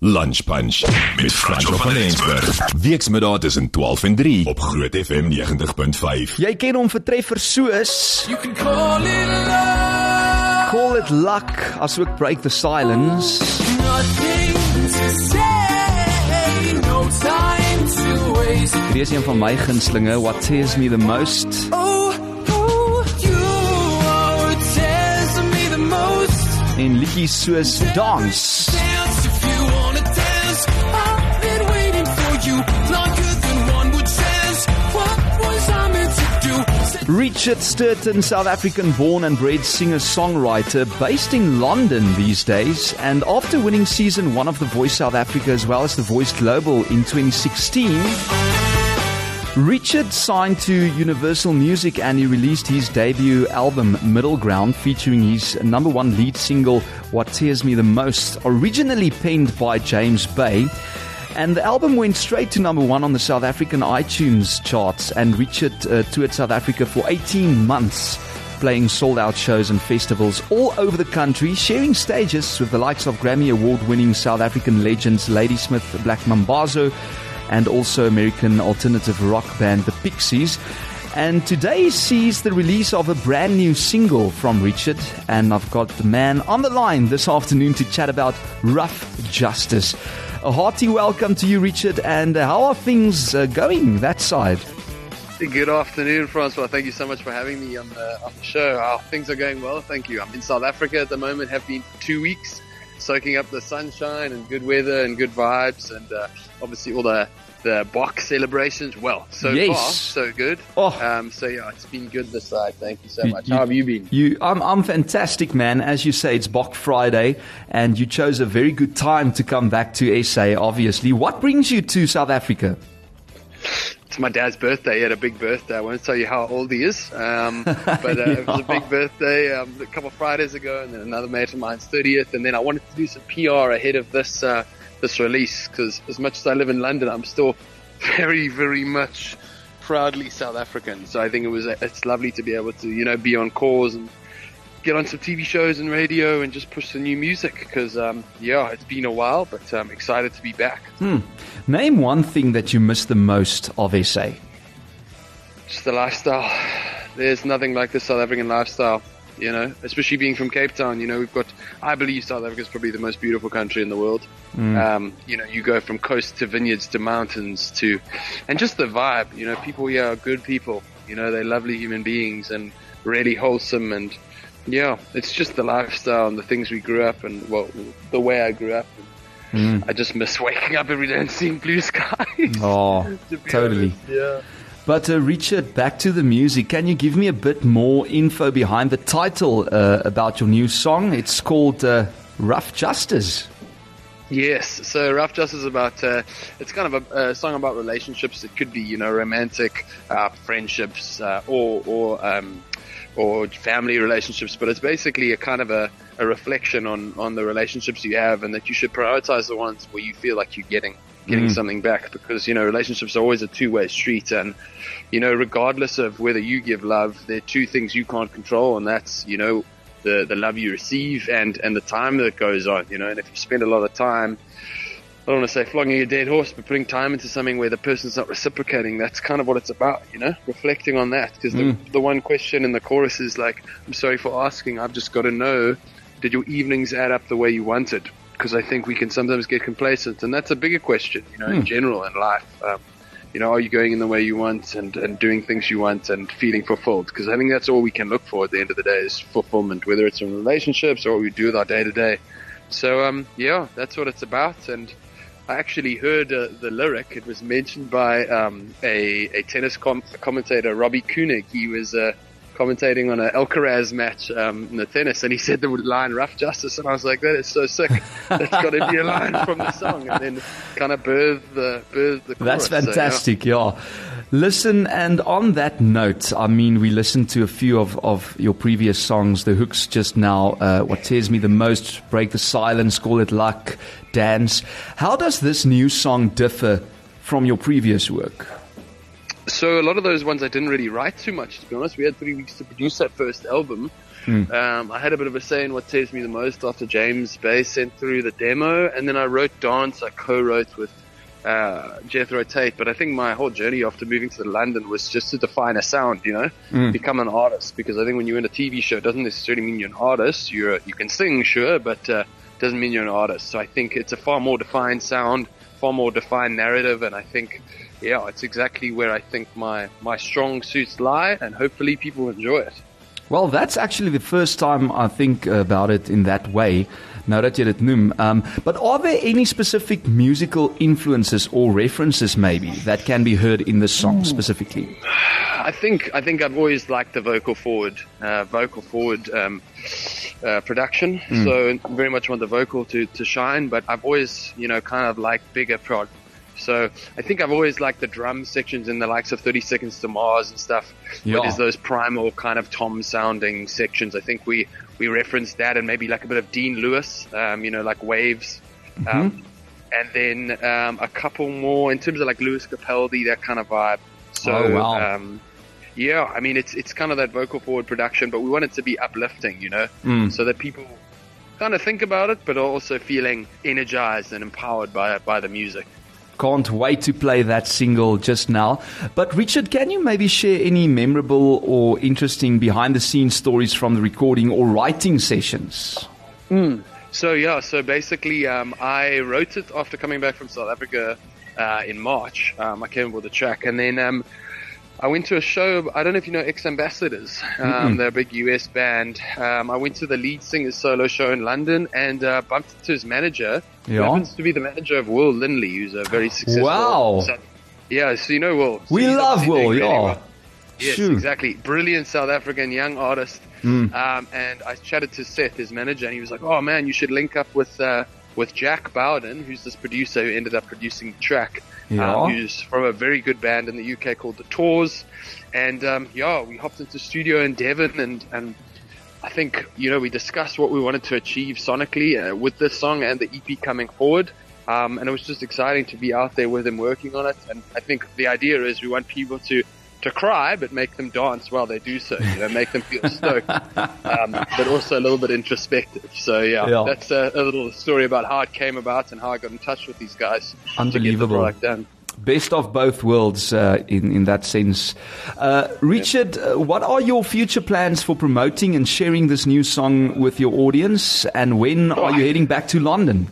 Lunch Punch met Franco van Rensburg. Weksmiddag tussen 12 en 3 op Groot FM 90.5. Jy ken hom vir treffers soos You can call it love. Call It Luck, asook Break the Silence. Nothing to say. No time to waste. Hier is een van my gunstelinge, What Tears Me the Most. Oh, oh, you are what tears me the most. En liedjies soos Dance. Richard Stirton, South African born and bred singer songwriter, based in London these days. And after winning season one of The Voice South Africa as well as The Voice Global in 2016, Richard signed to Universal Music and he released his debut album Middle Ground featuring his number one lead single What Tears Me the Most, originally penned by James Bay. And the album went straight to number one on the South African iTunes charts and Richard uh, toured South Africa for 18 months playing sold out shows and festivals all over the country, sharing stages with the likes of Grammy Award winning South African legends Ladysmith, Black Mambazo, and also American alternative rock band The Pixies. And today sees the release of a brand new single from Richard, and I've got the man on the line this afternoon to chat about Rough Justice. A hearty welcome to you, Richard, and uh, how are things uh, going that side? Good afternoon, Francois. Thank you so much for having me on the on the show. Uh, things are going well, thank you. I'm in South Africa at the moment. Have been for two weeks, soaking up the sunshine and good weather and good vibes, and uh, obviously all the the Boks celebrations. Well, so Yes. far so good. Oh. Um, so yeah, it's been good this side. Thank you so You- much. you- How have you been? You, I'm, I'm fantastic, man. As you say, it's Bok Friday, and you chose a very good time to come back to SA. Obviously, what brings you to South Africa? It's my dad's birthday. He had a big birthday. I won't tell you how old he is, um, but uh, it was a big birthday um, a couple of Fridays ago, and then another mate of mine's 30th. And then I wanted to do some PR ahead of this uh, this release because as much as I live in London, I'm still very, very much proudly South African. So I think it was it's lovely to be able to you know be on calls and get on some TV shows and radio and just push the new music because um, yeah, it's been a while, but I'm excited to be back. Name one thing that you miss the most of SA. just the lifestyle. There's nothing like the South African lifestyle, you know, especially being from Cape Town. You know, we've got, I believe South Africa is probably the most beautiful country in the world. Um, you know, you go from coast to vineyards to mountains to, and just the vibe, you know, people here are good people. You know, they're lovely human beings and really wholesome. And yeah, it's just the lifestyle and the things we grew up and, well, the way I grew up. I just miss waking up every day and seeing blue skies. Oh, to totally. honest. Yeah. But uh, Richard, back to the music. Can you give me a bit more info behind the title uh, about your new song? It's called uh, Rough Justice. Yes, so Rough Justice is about, uh, it's kind of a, a song about relationships. It could be, you know, romantic, uh, friendships, uh, or, or, um, or family relationships, but it's basically a kind of a, a reflection on, on the relationships you have and that you should prioritize the ones where you feel like you're getting, getting mm. something back because, you know, relationships are always a two-way street and, you know, regardless of whether you give love, there are two things you can't control and that's, you know, the, the love you receive and, and the time that goes on, you know, and if you spend a lot of time, I don't want to say flogging a dead horse, but putting time into something where the person's not reciprocating, that's kind of what it's about, you know, reflecting on that. Because the, mm. the one question in the chorus is like, I'm sorry for asking, I've just got to know, did your evenings add up the way you wanted? Because I think we can sometimes get complacent, and that's a bigger question, you know, in general in life. Um, you know, are you going in the way you want and, and doing things you want and feeling fulfilled? Because I think that's all we can look for at the end of the day is fulfillment, whether it's in relationships or what we do with our day to day. So, um, yeah, that's what it's about. And I actually heard uh, the lyric. It was mentioned by um, a, a tennis com- commentator, Robbie Koenig. He was uh, commentating on an Alcaraz match um, in the tennis, and he said the line "rough justice," and I was like, "That is so sick. That's got to be a line from the song." And then kind of birth the birth the. That's chorus. So, yeah. fantastic, yeah. Listen, and on that note, I mean, we listened to a few of, of your previous songs, the hooks just now, uh, What Tears Me the Most, Break the Silence, Call It Luck, Dance. How does this new song differ from your previous work? So a lot of those ones I didn't really write too much, to be honest. We had three weeks to produce that first album. Um, I had a bit of a say in what tears me the most after James Bay sent through the demo, and then I wrote Dance. I co-wrote with uh, Jethro Tate, but I think my whole journey after moving to London was just to define a sound, you know, become an artist. Because I think when you're in a TV show, it doesn't necessarily mean you're an artist. You're you can sing, sure, but uh, doesn't mean you're an artist. So I think it's a far more defined sound, far more defined narrative, and I think, yeah, it's exactly where I think my my strong suits lie, and hopefully people enjoy it. Well, that's actually the first time I think about it in that way. Nou dat jy dit noem. Um, but are there any specific musical influences or references maybe that can be heard in the song specifically? I think I think I've always liked the vocal forward, uh, vocal forward um, uh, production. So very much want the vocal to, to shine, but I've always you know kind of liked bigger prod. So I think I've always liked the drum sections in the likes of 30 Seconds to Mars and stuff. Yeah. There's those primal kind of tom sounding sections. I think we we referenced that and maybe like a bit of Dean Lewis, um, you know, like Waves. Um, and then um, a couple more in terms of like Lewis Capaldi, that kind of vibe. So Oh, wow. um, yeah, I mean it's it's kind of that vocal forward production, but we want it to be uplifting, you know, so that people kind of think about it, but are also feeling energized and empowered by by the music. Can't wait to play that single just now. But Richard, can you maybe share any memorable or interesting behind the scenes stories from the recording or writing sessions? So yeah, so basically, um, I wrote it after coming back from South Africa uh, in March. Um, I came with the track, and then um, I went to a show. I don't know if you know X Ambassadors. Um, they're a big US band. Um, I went to the lead singer's solo show in London and uh, bumped into his manager. who happens to be the manager of Will Linley, who's a very successful. Wow. So- yeah, so you know Will. So We love Will, yeah. well. Yes, Sure. exactly. Brilliant South African young artist. Mm. Um, and I chatted to Seth, his manager, and he was like, "Oh man, you should link up with uh, with Jack Bowden, who's this producer who ended up producing the track. Yeah. Um, who's from a very good band in the UK called the Tours. And um, yeah, we hopped into studio in Devon, and and I think you know we discussed what we wanted to achieve sonically uh, with this song and the EP coming forward. Um, and it was just exciting to be out there with him working on it. And I think the idea is we want people to to cry, but make them dance while they do so. You know, make them feel stoked, um, but also a little bit introspective. So yeah, Yeah. that's a, a little story about how it came about and how I got in touch with these guys the Unbelievable. done. Best of both worlds uh, in, in that sense. Uh, Richard, uh, what are your future plans for promoting and sharing this new song with your audience? And when are you heading back to London?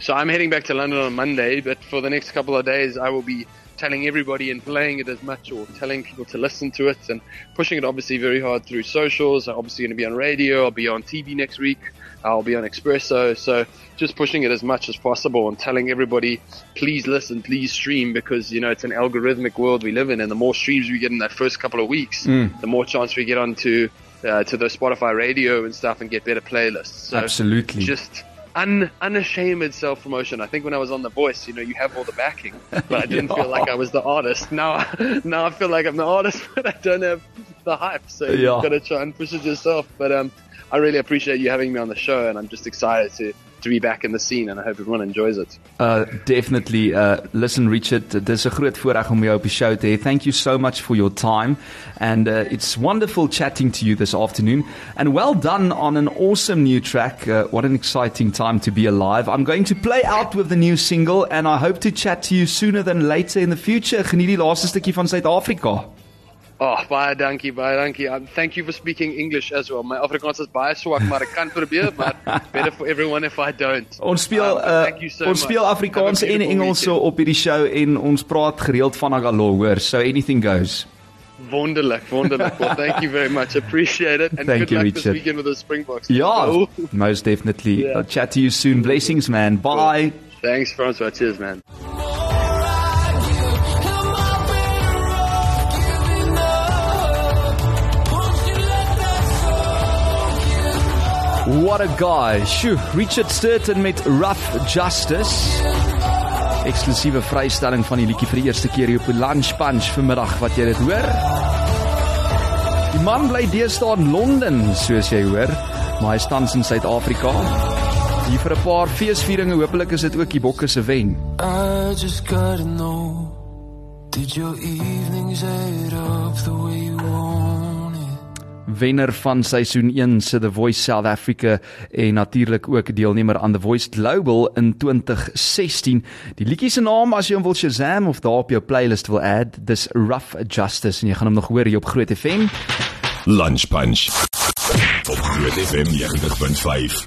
So I'm heading back to London on Monday, but for the next couple of days, I will be telling everybody and playing it as much or telling people to listen to it and pushing it obviously very hard through socials. I'm obviously going to be on radio. I'll be on TV next week. I'll be on Expresso. So just pushing it as much as possible and telling everybody, please listen, please stream because, you know, it's an algorithmic world we live in. And the more streams we get in that first couple of weeks, the more chance we get onto uh, to the Spotify radio and stuff and get better playlists. So Absolutely. just un, unashamed self promotion. I think when I was on The Voice, you know, you have all the backing, but I didn't feel like I was the artist. Now, now I feel like I'm the artist, but I don't have the hype. So Yeah. you've got to try and push it yourself. But um, I really appreciate you having me on the show, and I'm just excited to to be back in the scene, and I hope everyone enjoys it. Uh, definitely. Uh, listen, Richard, dis 'n groot voorreg om jou op die show te hê. Thank you so much for your time and uh, it's wonderful chatting to you this afternoon and well done on an awesome new track. Uh, what an exciting time to be alive. I'm going to play out with the new single and I hope to chat to you sooner than later in the future. Geniet die laaste stukkie van Suid-Afrika. Oh, baie dankie, baie dankie. Um, thank you for speaking English as well. My Afrikaans is baie swak, maar ek kan probeer, maar better for everyone if I don't. Ons speel Um, uh, so ons speel Afrikaans en Engels weekend. op hierdie show en ons praat gereeld van Agalo, hoor. So anything goes. Wonderlik, wonderlik. Well, thank you very much. Appreciate it. And Thank good you, luck Richard. this weekend with the Springboks. Ja, Oh, most definitely. Yeah. I'll chat to you soon. Blessings, man. Bye. thanks, Francois. Cheers, man. What a guy. Sjoe, Richard Sturton met Rough Justice. Eksklusiewe vrystelling van die liedjie vir die eerste keer hier op die Lunch Punch vanmiddag wat jy dit hoor. Die man bly deesdae in Londen, soos jy hoor, maar hy staan in Suid-Afrika. Hier vir 'n paar feesvieringe, hopelik is dit ook die bokke se wen. I just gotta know Did your evenings add up the way you want? Wenner van seisoen 1 se The Voice South Africa en natuurlik ook deelnemer aan The Voice Global in 2016. Die liedjie se naam as jy hom wil Shazam of daar op jou playlist wil add, dis Rough Justice en jy gaan hom nog hoor hier op Groot FM. Lunch Punch op Groot FM 90.5.